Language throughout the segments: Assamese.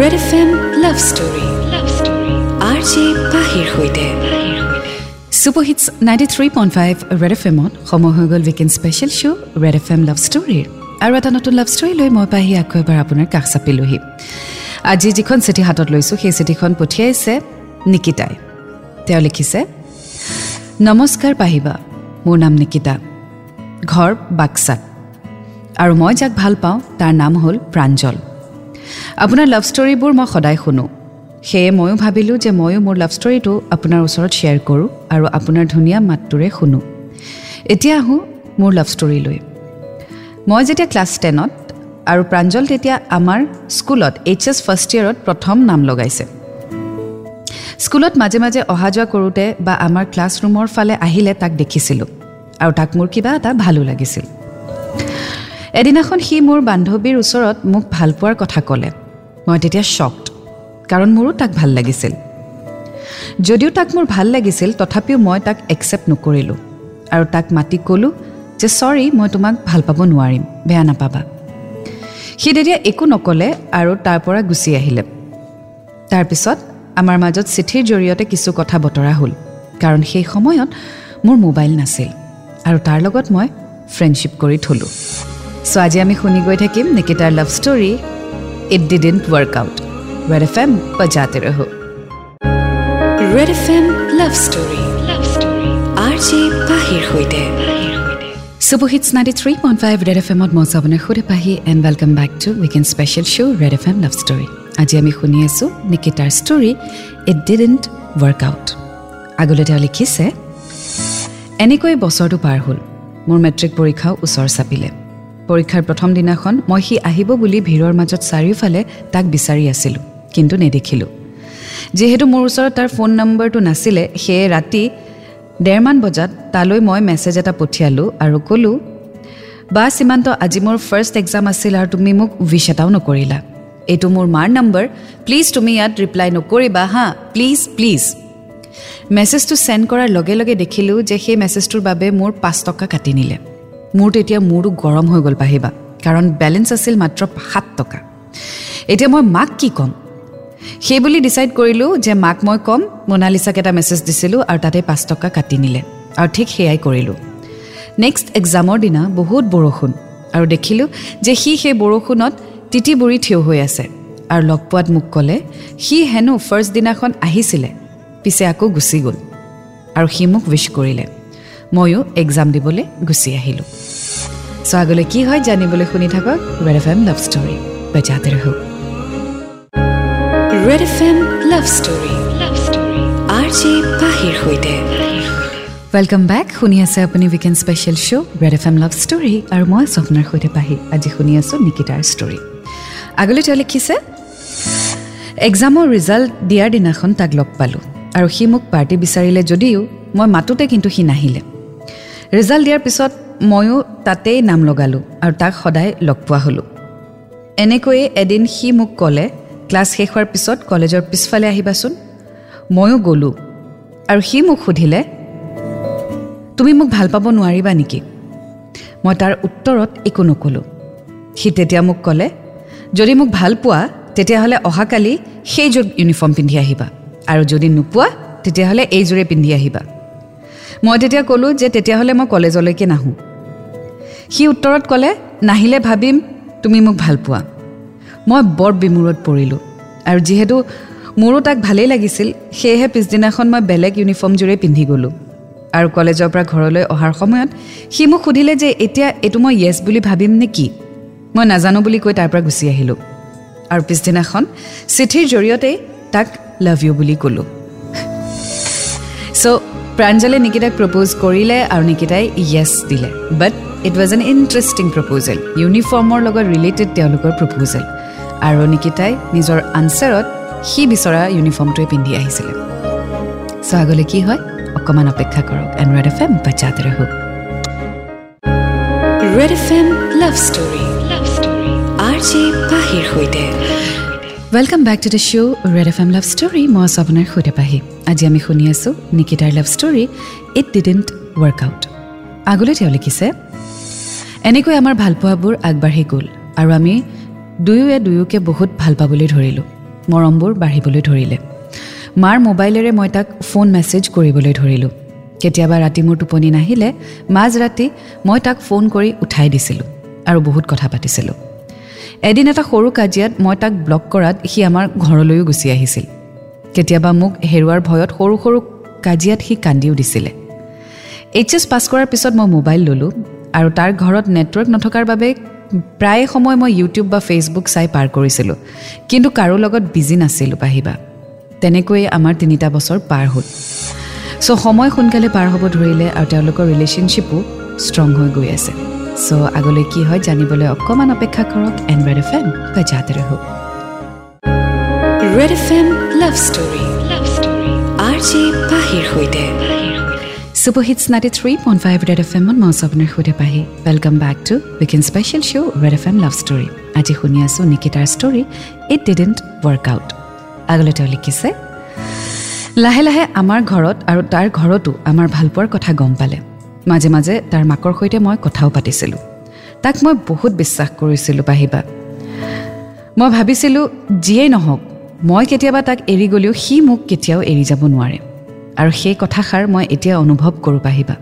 Red F M love story love story R J পাহিৰ সৈতে superhits ninety three point five red F এমত সময় হৈ গ'ল weekend special show' red F M love ষ্টৰীৰ আৰু এটা নতুন লাভ ষ্টৰী লৈ মই পাহি আকৌ এবাৰ আপোনাৰ কাষ চাপিলোহি আজি যিখন চিঠি হাতত লৈছোঁ সেই চিঠিখন পঠিয়াইছে নিকিতাই। তেওঁ লিখিছে নমস্কাৰ পাহিবা মোৰ নাম নিকিতা। ঘৰ বাক্সাত। আৰু মই যাক ভাল পাওঁ তাৰ নাম হ'ল প্ৰাঞ্জল। আপোনাৰ লাভ ষ্টৰীবোৰ মই সদায় শুনো। সেয়ে ময়ো ভাবিলোঁ যে ময়ো মোৰ লাভ ষ্টৰীটো আপোনাৰ ওচৰত শ্বেয়াৰ কৰোঁ আৰু আপোনাৰ ধুনীয়া মাতটোৰে শুনো। এতিয়া আহোঁ মোৰ লাভ ষ্টৰীলৈ মই যেতিয়া ক্লাছ টেনত আৰু প্ৰাঞ্জল তেতিয়া আমাৰ স্কুলত এইচ এছ ফাৰ্ষ্ট ইয়েৰত প্ৰথম নাম লগাইছে। স্কুলত মাজে মাজে অহা যোৱা কৰোঁতে বা আমাৰ ক্লাছৰুমৰ ফালে আহিলে তাক দেখিছিলোঁ আৰু তাক মোৰ কিবা এটা ভালো লাগিছিল। এদিনাখন সি মোৰ বান্ধৱীৰ ওচৰত মোক ভাল পোৱাৰ কথা ক'লে। মই তেতিয়া শ্বকড কাৰণ মোৰো তাক ভাল লাগিছিল। যদিও তাক মোৰ ভাল লাগিছিল তথাপিও মই তাক একচেপ্ট নকৰিলোঁ আৰু তাক মাতি ক'লোঁ যে চৰি মই তোমাক ভাল পাব নোৱাৰিম বেয়া নাপাবা। সি তেতিয়া একো নক'লে আৰু তাৰ পৰা গুচি আহিলে। তাৰপিছত আমাৰ মাজত চিঠিৰ জৰিয়তে কিছু কথা বতৰা হ'ল কাৰণ সেই সময়ত মোৰ মোবাইল নাছিল আৰু তাৰ লগত মই ফ্ৰেণ্ডশ্বিপ কৰি থ'লোঁ। চ' আজি আমি শুনি গৈ থাকিম নিকিতাৰ লাভ ষ্টৰী বজাতে ৰহো red F M love story love story R J পাহিৰ সৈতে superhits ninety three point five red F এমত মই সুধে Pahi and welcome back to weekend special show' red F M love story আজি আমি শুনি আছোঁ নিকিতাৰ story it didn't work out আগলৈ তেওঁ লিখিছে এনেকৈ বছৰটো পাৰ হ'ল মোৰ মেট্ৰিক পৰীক্ষাও ওচৰ চাপিলে পৰীক্ষাৰ প্ৰথম দিনাখন মই সি আহিব বুলি ভিৰৰ মাজত চাৰিওফালে তাক বিচাৰি আছিলোঁ কিন্তু নেদেখিলোঁ। যিহেতু মোৰ ওচৰত তাৰ ফোন নম্বৰটো নাছিলে সেয়ে ৰাতি ডেৰমান বজাত তালৈ মই মেছেজ এটা পঠিয়ালোঁ আৰু ক'লোঁ বা সীমান্ত আজি মোৰ ফাৰ্ষ্ট এক্সাম আছিল আৰু তুমি মোক উইচ এটাও নকৰিলা। এইটো মোৰ মাৰ নম্বৰ প্লিজ তুমি ইয়াত ৰিপ্লাই নকৰিবা হা প্লিজ প্লিজ মেছেজটো চেণ্ড কৰাৰ লগে লগে দেখিলোঁ যে সেই মেছেজটোৰ বাবে মোৰ পাঁচ টকা কাটি নিলে। মোৰ তেতিয়া মূৰটো গৰম হৈ গ'ল পাহিবা কাৰণ বেলেঞ্চ আছিল মাত্ৰ সাত টকা। এতিয়া মই মাক কি ক'ম? সেই বুলি ডিচাইড কৰিলোঁ যে মাক মই ক'ম মনালিছাক এটা মেছেজ দিছিলোঁ আৰু তাতে পাঁচ টকা কাটি নিলে। আৰু ঠিক সেয়াই কৰিলোঁ। নেক্সট এক্সামৰ দিনা বহুত বৰষুণ। আৰু দেখিলোঁ যে সি সেই বৰষুণত তিতি বুৰি থিয় হৈ আছে। আৰু লগ পোৱাত মোক ক'লে সি হেনো ফাৰ্ষ্ট দিনাখন আহিছিলে। পিছে আকৌ গুচি গ'ল। আৰু সি মোক উইচ কৰিলে। ময়ো এক্সাম দিবলৈ গুচি আহিলোঁ। চ' আগলৈ কি হয় জানিবলৈ শুনি থাকক red F M love story বজাতে red F M love story love story R J পাহিৰ সৈতে। ৱেলকাম বেক শুনি আছে আপুনি weekend special show' red F M love story আৰু মই স্বপ্নাৰ সৈতে পাহি। আজি শুনি আছোঁ নিকিতাৰ ষ্টৰী আগলৈ তেওঁ লিখিছে এক্সামৰ ৰিজাল্ট দিয়াৰ দিনাখন তাক লগ পালোঁ আৰু সি মোক পাৰ্টি বিচাৰিলে যদিও মই মাতোতে কিন্তু সি নাহিলে। ৰিজাল্ট দিয়াৰ পিছত ময়ো তাতেই নাম লগালোঁ আৰু তাক সদায় লগ পোৱা হ'লোঁ। এনেকৈয়ে এদিন সি মোক ক'লে ক্লাছ শেষ হোৱাৰ পিছত কলেজৰ পিছফালে আহিবাচোন। ময়ো গ'লোঁ আৰু সি মোক সুধিলে তুমি মোক ভাল পাব নোৱাৰিবা নেকি? মই তাৰ উত্তৰত একো নক'লোঁ। সি তেতিয়া মোক ক'লে যদি মোক ভাল পোৱা তেতিয়াহ'লে অহাকালি সেইযোৰ ইউনিফৰ্ম পিন্ধি আহিবা আৰু যদি নোপোৱা তেতিয়াহ'লে এইযোৰে পিন্ধি আহিবা। মই তেতিয়া ক'লোঁ যে তেতিয়াহ'লে মই কলেজলৈকে নাহোঁ। সি উত্তৰত ক'লে নাহিলে ভাবিম তুমি মোক ভাল পোৱা। মই বৰ বিমূৰত পৰিলোঁ আৰু যিহেতু মোৰো তাক ভালেই লাগিছিল সেয়েহে পিছদিনাখন মই বেলেগ ইউনিফৰ্মযোৰেই পিন্ধি গ'লোঁ আৰু কলেজৰ পৰা ঘৰলৈ অহাৰ সময়ত সি মোক সুধিলে যে এতিয়া এইটো মই য়েছ বুলি ভাবিম নে কি? মই নাজানো বুলি কৈ তাৰ পৰা গুচি আহিলোঁ আৰু পিছদিনাখন চিঠিৰ জৰিয়তেই তাক লাভ ইউ বুলি ক'লোঁ। চ' প্ৰাঞ্জলে নিকিতাক প্ৰপ'জ কৰিলে আৰু নিকিতাই য়েছ দিলে। But it was an interesting proposal ইউনিফৰ্মৰ লগত ৰিলেটেড তেওঁলোকৰ প্ৰপ'জেল আৰু নিকিতাই নিজৰ আনচাৰত সি বিচৰা ইউনিফৰ্মটোৱে পিন্ধি আহিছিলে। চ' আগলৈ কি হয়? অকণমান অপেক্ষা কৰক এণ্ড ৰেড এফ এম বাচ্চাতে ৰহক। Red F M love story love story R J পাহিৰ সৈতে। Welcome back to the show' Red F M love story মই আছোঁ আপোনাৰ সৈতে পাহি। আজি আমি শুনি আছোঁ নিকিতাৰ love story it didn't work out আগলৈ তেওঁ লিখিছে এনেকৈ আমাৰ ভালপোৱাবোৰ আগবাঢ়ি গ'ল আৰু আমি দুয়োৱে দুয়োকে বহুত ভাল পাবলৈ ধৰিলোঁ। মৰমবোৰ বাঢ়িবলৈ ধৰিলে। মাৰ মোবাইলেৰে মই তাক ফোন মেছেজ কৰিবলৈ ধৰিলোঁ। কেতিয়াবা ৰাতি মোৰ টোপনি নাহিলে মাজ ৰাতি মই তাক ফোন কৰি উঠাই দিছিলোঁ আৰু বহুত কথা পাতিছিলোঁ। এদিন এটা সৰু কাজিয়াত মই তাক ব্লক কৰাত সি আমাৰ ঘৰলৈও গুচি আহিছিল। কেতিয়াবা মোক হেৰুৱাৰ ভয়ত সৰু সৰু কাজিয়াত সি কান্দিও দিছিলে। এইচ এছ পাছ কৰাৰ পিছত মই মোবাইল ল'লোঁ আৰু তাৰ ঘৰত নেটৱৰ্ক নথকাৰ বাবে প্ৰায় সময় মই ইউটিউব বা ফেচবুক চাই পাৰ কৰিছিলোঁ। কিন্তু কাৰো লগত বিজি নাছিলোঁ পাহিবা তেনেকৈয়ে আমাৰ তিনিটা বছৰ পাৰ হ'ল। চ' সময় সোনকালে পাৰ হ'ব ধৰিলে আৰু তেওঁলোকৰ ৰিলেশ্যনশ্বিপো ষ্ট্ৰং হৈ গৈ আছে। চ' আগলৈ কি হয় জানিবলৈ অকণমান অপেক্ষা কৰক এণ্ড ৰেড এফ এম বা জাতে ৰহো। Red F M love story. Love story. R J পাহিৰ সৈতে। Superhits ninety three point five red F এমত মই আপোনাৰ সৈতে Pahi. Welcome back to weekend special show' red F M love story আজি শুনি আছোঁ নিকিতাৰ story it didn't work out আগলৈ তেওঁ লিখিছে লাহে লাহে আমাৰ ঘৰত আৰু তাৰ ঘৰতো আমাৰ ভালপোৱাৰ কথা গম পালে। মাজে মাজে তাৰ মাকৰ সৈতে মই কথাও পাতিছিলোঁ। তাক মই বহুত বিশ্বাস কৰিছিলোঁ পাহিবা মই ভাবিছিলোঁ যিয়েই নহওক মই কেতিয়াবা তাক এৰি গ'লেও সি মোক কেতিয়াও এৰি যাব নোৱাৰে। আৰু সেই কথাষাৰ মই এতিয়া অনুভৱ কৰোঁ পাহিবা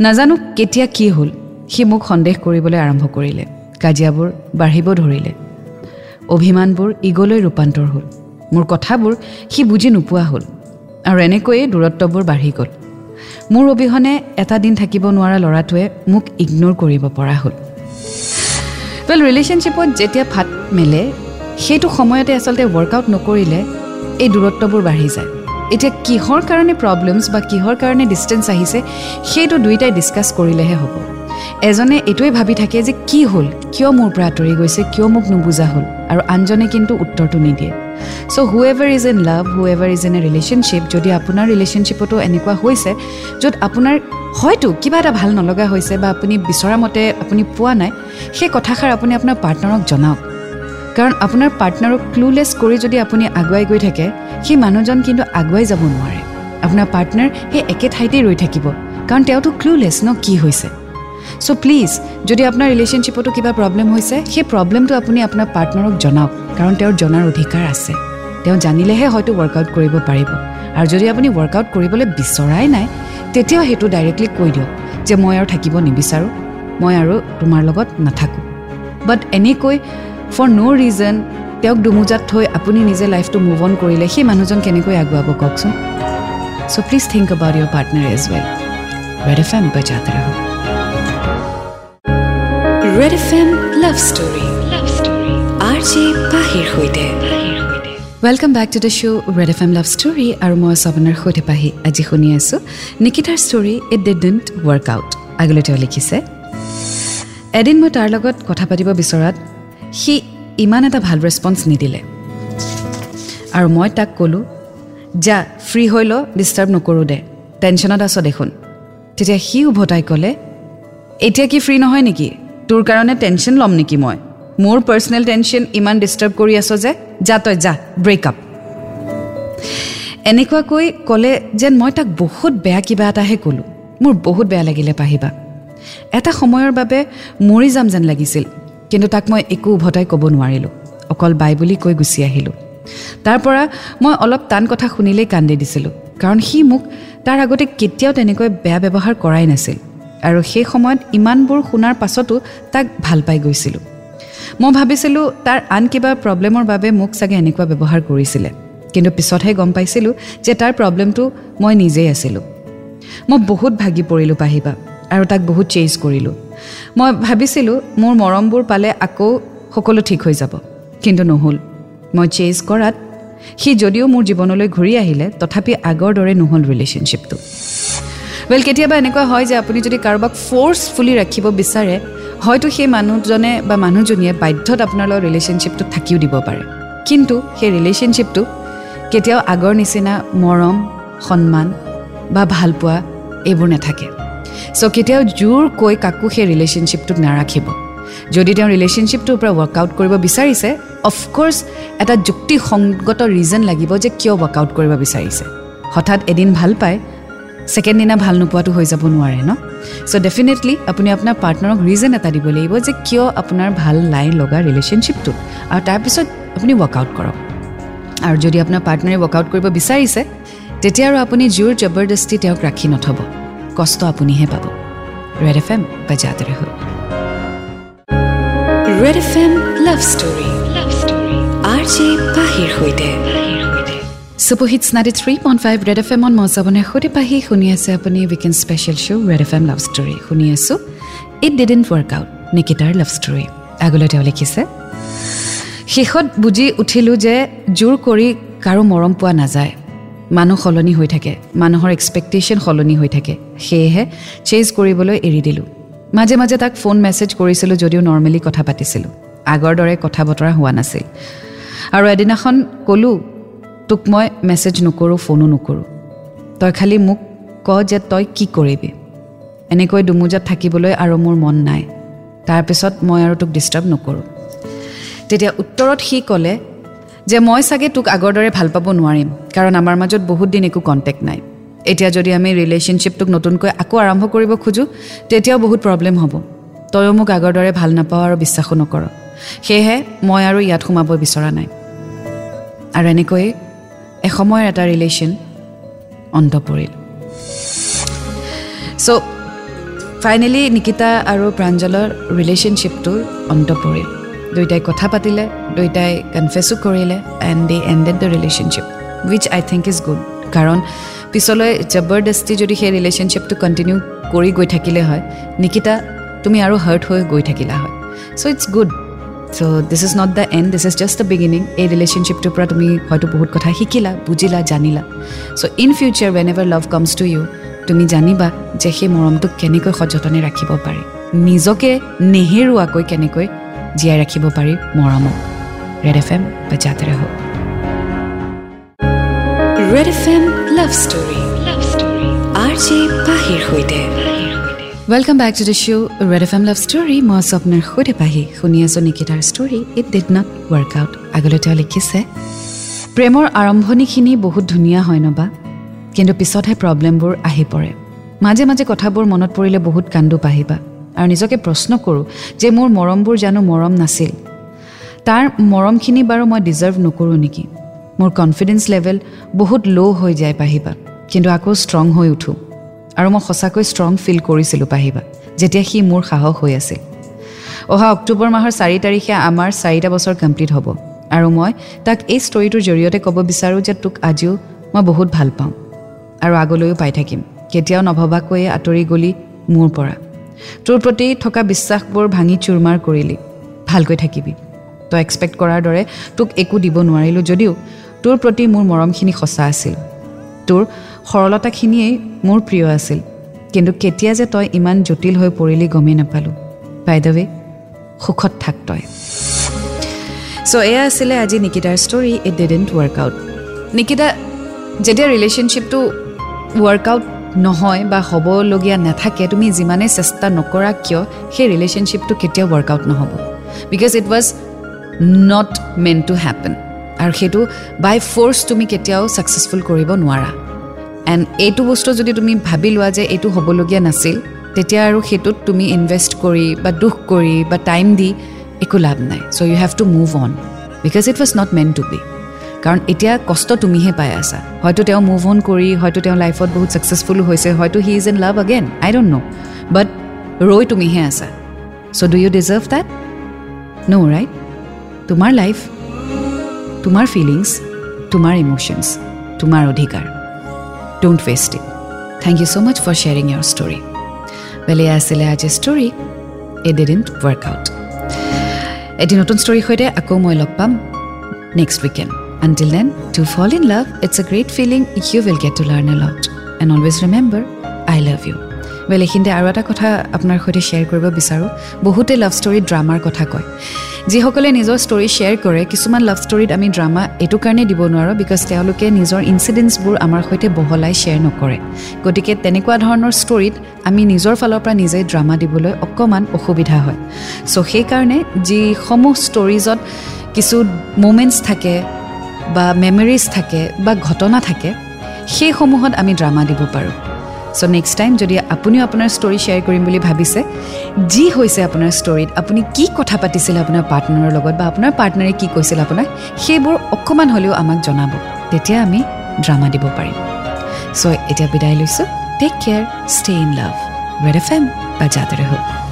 নাজানো কেতিয়া কি হ'ল সি মোক সন্দেহ কৰিবলৈ আৰম্ভ কৰিলে। কাজিয়াবোৰ বাঢ়িব ধৰিলে। অভিমানবোৰ ইগলৈ ৰূপান্তৰ হ'ল। মোৰ কথাবোৰ সি বুজি নোপোৱা হ'ল। আৰু এনেকৈয়ে দূৰত্ববোৰ বাঢ়ি গ'ল। মোৰ অবিহনে এটা দিন থাকিব নোৱাৰা ল'ৰাটোৱে মোক ইগন'ৰ কৰিব পৰা হ'ল। ৱেল ৰিলেশ্যনশ্বিপত যেতিয়া ফাট মেলে সেইটো সময়তে আচলতে ৱৰ্কআউট নকৰিলে এই দূৰত্ববোৰ বাঢ়ি যায়। এতিয়া কিহৰ কাৰণে প্ৰব্লেমছ বা কিহৰ কাৰণে ডিষ্টেঞ্চ আহিছে সেইটো দুয়োটাই ডিছকাছ কৰিলেহে হ'ব। এজনে এইটোৱে ভাবি থাকে যে কি হ'ল কিয় মোৰ পৰা আঁতৰি গৈছে কিয় মোক নুবুজা হ'ল আৰু আনজনে কিন্তু উত্তৰটো নিদিয়ে। So' whoever is in love whoever is in a relationship যদি আপোনাৰ ৰিলেশ্যনশ্বিপতো এনেকুৱা হৈছে য'ত আপোনাৰ হয়তো কিবা এটা ভাল নলগা হৈছে বা আপুনি বিচৰা মতে আপুনি পোৱা নাই সেই কথাষাৰ আপুনি আপোনাৰ পাৰ্টনাৰক জনাওক। কাৰণ আপোনাৰ পাৰ্টনাৰক ক্লুলেছ কৰি যদি আপুনি আগুৱাই গৈ থাকে সেই মানুহজন কিন্তু আগুৱাই যাব নোৱাৰে। আপোনাৰ পাৰ্টনাৰ সেই একে ঠাইতেই ৰৈ থাকিব। কাৰণ তেওঁতো ক্লুলেছ ন কি হৈছে? চ' প্লিজ যদি আপোনাৰ ৰিলেশ্যনশ্বিপতো কিবা প্ৰব্লেম হৈছে সেই প্ৰব্লেমটো আপুনি আপোনাৰ পাৰ্টনাৰক জনাওক কাৰণ তেওঁৰ জনাৰ অধিকাৰ আছে। তেওঁ জানিলেহে হয়তো ৱৰ্কআউট কৰিব পাৰিব। আৰু যদি আপুনি ৱৰ্কআউট কৰিবলৈ বিচৰাই নাই তেতিয়াও সেইটো ডাইৰেক্টলি কৈ দিয়ক যে মই আৰু থাকিব নিবিচাৰোঁ মই আৰু তোমাৰ লগত নাথাকোঁ। বাট এনেকৈ ফৰ ন' ৰিজন তেওঁক দুমোজাত থৈ আপুনি নিজে লাইফটো মুভ অন কৰিলে সেই মানুহজন কেনেকৈ আগুৱাব কওকচোন? So' please think about your partner as well F M Red F M love story love story R J পাহিৰ সৈতে welcome back to the show' Red F M love story আৰু মই আছোঁ আপোনাৰ সৈতে পাহি আজি শুনি আছোঁ। নিকিতাৰ story it didn't work out আগলৈ তেওঁ লিখিছে। এদিন মই তাৰ লগত কথা পাতিব বিচৰাত সি ইমান এটা ভাল ৰেচপঞ্চ নিদিলে। আৰু মই তাক ক'লোঁ যা ফ্ৰী হৈ ল ডিষ্টাৰ্ব নকৰোঁ দে টেনশ্যনত আছ দেখোন। তেতিয়া সি উভতাই ক'লে এতিয়া কি ফ্ৰী নহয় নেকি? তোৰ কাৰণে টেনশ্যন ল'ম নেকি মই? মোৰ পাৰ্চনেল টেনশ্যন ইমান ডিষ্টাৰ্ব কৰি আছ যে যা তই যা ব্ৰেকআপ এনেকুৱাকৈ ক'লে যেন মই তাক বহুত বেয়া কিবা এটাহে ক'লোঁ। মোৰ বহুত বেয়া লাগিলে পাহিবা। এটা সময়ৰ বাবে মৰি যাম যেন লাগিছিল কিন্তু তাক মই একো উভতাই ক'ব নোৱাৰিলোঁ। অকল বাই বুলি কৈ গুচি আহিলোঁ। তাৰ পৰা মই অলপ টান কথা শুনিলেই কান্দি দিছিলোঁ কাৰণ সি মোক তাৰ আগতে কেতিয়াও তেনেকৈ বেয়া ব্যৱহাৰ কৰাই নাছিল। আৰু সেই সময়ত ইমানবোৰ শুনাৰ পাছতো তাক ভাল পাই গৈছিলোঁ। মই ভাবিছিলোঁ তাৰ আন কিবা প্ৰব্লেমৰ বাবে মোক চাগে এনেকুৱা ব্যৱহাৰ কৰিছিলে। কিন্তু পিছতহে গম পাইছিলোঁ যে তাৰ প্ৰব্লেমটো মই নিজেই আছিলোঁ। মই বহুত ভাগি পৰিলোঁ পাহিবা আৰু তাক বহুত চেঞ্জ কৰিলোঁ। মই ভাবিছিলোঁ মোৰ মৰমবোৰ পালে আকৌ সকলো ঠিক হৈ যাব। কিন্তু নহ'ল। মই চেঞ্জ কৰাত সি যদিও মোৰ জীৱনলৈ ঘূৰি আহিলে তথাপি আগৰ দৰে নহ'ল ৰিলেশ্যনশ্বিপটো। ৱেল কেতিয়াবা এনেকুৱা হয় যে আপুনি যদি কাৰোবাক ফ'ৰ্চফুলি ৰাখিব বিচাৰে হয়তো সেই মানুহজনে বা মানুহজনীয়ে বাধ্যত আপোনাৰ লগত ৰিলেশ্যনশ্বিপটোত থাকিও দিব পাৰে। কিন্তু সেই ৰিলেশ্যনশ্বিপটো কেতিয়াও আগৰ নিচিনা মৰম সন্মান বা ভালপোৱা এইবোৰ নাথাকে। চ' কেতিয়াও জোৰ কৈ কাকো সেই ৰিলেশ্যনশ্বিপটোত নাৰাখিব। যদি তেওঁ ৰিলেশ্যনশ্বিপটোৰ পৰা ৱৰ্কআউট কৰিব বিচাৰিছে অফক'ৰ্ছ এটা যুক্তিসংগত ৰিজন লাগিব যে কিয় ৱৰ্কআউট কৰিব বিচাৰিছে। হঠাৎ এদিন ভাল পায় ছেকেণ্ড দিনা ভাল নোপোৱাটো হৈ যাব নোৱাৰে ন? চ' ডেফিনেটলি আপুনি আপোনাৰ পাৰ্টনাৰক ৰিজন এটা দিব লাগিব যে কিয় আপোনাৰ ভাল লাইন লগা ৰিলেশ্যনশ্বিপটোত আৰু তাৰপিছত আপুনি ৱৰ্কআউট কৰক। আৰু যদি আপোনাৰ পাৰ্টনাৰে ৱৰ্কআউট কৰিব বিচাৰিছে তেতিয়া আৰু আপুনি জোৰ জবৰদস্তি তেওঁক ৰাখি নথ'ব। কষ্ট আপুনিহে পাব। ৰেড এফ এম বাজাতে ৰহ Red F M love story love story R J পাহিৰ সৈতে। Superhit ninety three point five Red F এমত মই যাবলৈ সৈতে পাহি শুনি আছে আপুনি weekend special show' Red F M love story শুনি আছোঁ ইট ডিডেণ্ট ৱৰ্ক আউট নিকিতাৰ লাভ ষ্টৰী আগলৈ তেওঁ লিখিছে শেষত বুজি উঠিলোঁ যে জোৰ কৰি কাৰো মৰম পোৱা নাযায় মানুহ সলনি হৈ থাকে মানুহৰ এক্সপেক্টেশ্যন সলনি হৈ থাকে সেয়েহে চেঞ্জ কৰিবলৈ এৰি দিলোঁ মাজে মাজে তাক ফোন মেছেজ কৰিছিলোঁ যদিও নৰ্মেলি কথা পাতিছিলোঁ আগৰ দৰে কথা বতৰা হোৱা নাছিল আৰু এদিনাখন ক'লোঁ তোক মই মেছেজ নকৰোঁ ফোনো নকৰোঁ। তই খালি মোক ক যে তই কি কৰিবি। এনেকৈ দুমোজাত থাকিবলৈ আৰু মোৰ মন নাই। তাৰপিছত মই আৰু তোক ডিষ্টাৰ্ব নকৰোঁ। তেতিয়া উত্তৰত সি ক'লে যে মই চাগে তোক আগৰ দৰে ভাল পাব নোৱাৰিম কাৰণ আমাৰ মাজত বহুত দিন একো কণ্টেক্ট নাই। এতিয়া যদি আমি ৰিলেশ্যনশ্বিপটোক নতুনকৈ আকৌ আৰম্ভ কৰিব খোজোঁ তেতিয়াও বহুত প্ৰব্লেম হ'ব। তয়ো মোক আগৰ দৰে ভাল নাপাওঁ আৰু বিশ্বাসো নকৰ। সেয়েহে মই আৰু ইয়াত সোমাব বিচৰা নাই। আৰু এনেকৈয়ে এসময়ৰ এটা ৰিলেশ্যন অন্ত পৰিল চ' ফাইনেলি নিকিতা আৰু প্ৰাঞ্জলৰ ৰিলেশ্যনশ্বিপটোৰ অন্ত পৰিল দুয়োটাই কথা পাতিলে দুয়োটাই কনফেছো কৰিলে and they ended the relationship which I think is good কাৰণ পিছলৈ জবৰদস্তি যদি সেই ৰিলেশ্যনশ্বিপটো কণ্টিনিউ কৰি গৈ থাকিলে হয় নিকিতা তুমি আৰু হাৰ্ট হৈ গৈ থাকিলা হয়। So' it's good so' this is not the end this is just the beginning এই ৰিলেশ্যনশ্বিপটোৰ পৰা তুমি হয়তো বহুত কথা শিকিলা বুজিলা জানিলা। So' in future whenever love comes to you তুমি জানিবা যে সেই মৰমটোক কেনেকৈ সযতনে ৰাখিব পাৰি। নিজকে নেহেৰুৱাকৈ কেনেকৈ জীয়াই ৰাখিব পাৰি মৰমক। ৰেড এফ এম বাজাতে হওক। Red F M love story R J পাহিৰ সৈতে। Welcome back to the show' red F M love story মই স্বপ্নৰ সৈতে পাহি শুনি আছোঁ নিকিতাৰ story it did not work out আগলৈ তেওঁ লিখিছে প্ৰেমৰ আৰম্ভণিখিনি বহুত ধুনীয়া হয় নবা কিন্তু পিছতহে প্ৰব্লেমবোৰ আহি পৰে মাজে মাজে কথাবোৰ মনত পৰিলে বহুত কান্দো পাহিবা আৰু নিজকে প্ৰশ্ন কৰোঁ যে মোৰ মৰমবোৰ জানো মৰম নাছিল তাৰ মৰমখিনি বাৰু মই ডিজাৰ্ভ নকৰোঁ নেকি মোৰ কনফিডেঞ্চ লেভেল বহুত ল' হৈ যায় পাহিবা কিন্তু আকৌ ষ্ট্ৰং হৈ উঠোঁ আৰু মই সঁচাকৈ ষ্ট্ৰং ফিল কৰিছিলোঁ পাহিবা যেতিয়া সি মোৰ সাহস হৈ আছিল। অহা অক্টোবৰ মাহৰ চাৰি তাৰিখে আমাৰ চাৰিটা বছৰ কমপ্লিট হ'ব আৰু মই তাক এই ষ্টৰিটোৰ জৰিয়তে ক'ব বিচাৰোঁ যে তোক আজিও মই বহুত ভাল পাওঁ আৰু আগলৈও পাই থাকিম। কেতিয়াও নভবাকৈয়ে আঁতৰি গ'লি মোৰ পৰা। তোৰ প্ৰতি থকা বিশ্বাসবোৰ ভাঙি চুৰমাৰ কৰিলি। ভালকৈ থাকিবি। তই এক্সপেক্ট কৰাৰ দৰে তোক একো দিব নোৱাৰিলোঁ যদিও তোৰ প্ৰতি মোৰ মৰমখিনি সঁচা আছিল। তোৰ সৰলতাখিনিয়েই মোৰ প্ৰিয় আছিল। কিন্তু কেতিয়া যে তই ইমান জটিল হৈ পৰিলি গমেই নাপালোঁ। বাইদেৱে সুখত থাক তই। চ' এয়া আছিলে আজি নিকিতাৰ story it didn't work out Nikita যেতিয়া ৰিলেশ্যনশ্বিপটো ৱৰ্কআউট নহয় বা হ'বলগীয়া নাথাকে তুমি যিমানেই চেষ্টা নকৰা কিয় সেই ৰিলেশ্যনশ্বিপটো কেতিয়াও ৱৰ্কআউট নহ'ব। Because it was not meant to happen আৰু সেইটো বাই ফ'ৰ্চ তুমি কেতিয়াও ছাকচেছফুল কৰিব নোৱাৰা। এণ্ড এইটো বস্তু যদি তুমি ভাবি লোৱা যে এইটো হ'বলগীয়া নাছিল তেতিয়া আৰু সেইটোত তুমি ইনভেষ্ট কৰি বা দুখ কৰি বা টাইম দি একো লাভ নাই। So' you have to move on because it was not meant to be কাৰণ এতিয়া কষ্ট তুমিহে পাই আছা। হয়তো তেওঁ মুভ অন কৰি হয়তো তেওঁ লাইফত বহুত ছাকচেছফুলো হৈছে হয়তো he is in love again I don't know' বাট ৰৈ তুমিহে আছা। So' do you deserve that no' right তোমাৰ লাইফ তোমাৰ ফিলিংছ তোমাৰ ইম'শ্যনছ তোমাৰ অধিকাৰ। Don't waste it thank you so' much for sharing your story বেলে আছিলে আজিৰ ষ্টৰী এ ডি ডিণ্ট ৱৰ্ক আউট এটি নতুন ষ্টৰীৰ সৈতে আকৌ মই লগ পাম next weekend until then to fall in love it's a great feeling you will get to learn a lot and always remember I love you এইখিনিতে আৰু এটা কথা আপোনাৰ সৈতে শ্বেয়াৰ কৰিব বিচাৰোঁ। বহুতে লাভ ষ্টৰীত ড্ৰামাৰ কথা কয়। যিসকলে নিজৰ ষ্টৰী শ্বেয়াৰ কৰে কিছুমান লাভ ষ্টৰীত আমি ড্ৰামা এইটো কাৰণে দিব নোৱাৰোঁ বিকজ তেওঁলোকে নিজৰ ইনচিডেণ্টছবোৰ আমাৰ সৈতে বহলাই শ্বেয়াৰ নকৰে। গতিকে তেনেকুৱা ধৰণৰ ষ্টৰীত আমি নিজৰ ফালৰ পৰা নিজেই ড্ৰামা দিবলৈ অকণমান অসুবিধা হয়। চ' সেইকাৰণে যিসমূহ ষ্টৰিজত কিছু মুমেণ্টছ থাকে বা মেমৰিজ থাকে বা ঘটনা থাকে সেইসমূহত আমি ড্ৰামা দিব পাৰোঁ। ছ' নেক্সট টাইম যদি আপুনিও আপোনাৰ ষ্টৰি শ্বেয়াৰ কৰিম বুলি ভাবিছে যি হৈছে আপোনাৰ ষ্টৰিত আপুনি কি কথা পাতিছিলে আপোনাৰ পাৰ্টনাৰৰ লগত বা আপোনাৰ পাৰ্টনাৰে কি কৈছিল আপোনাক সেইবোৰ অকণমান হ'লেও আমাক জনাব। তেতিয়া আমি ড্ৰামা দিব পাৰিম। ছ' এতিয়া বিদায় লৈছোঁ। Take care stay in love Red FM M বা যাদৰে হওক।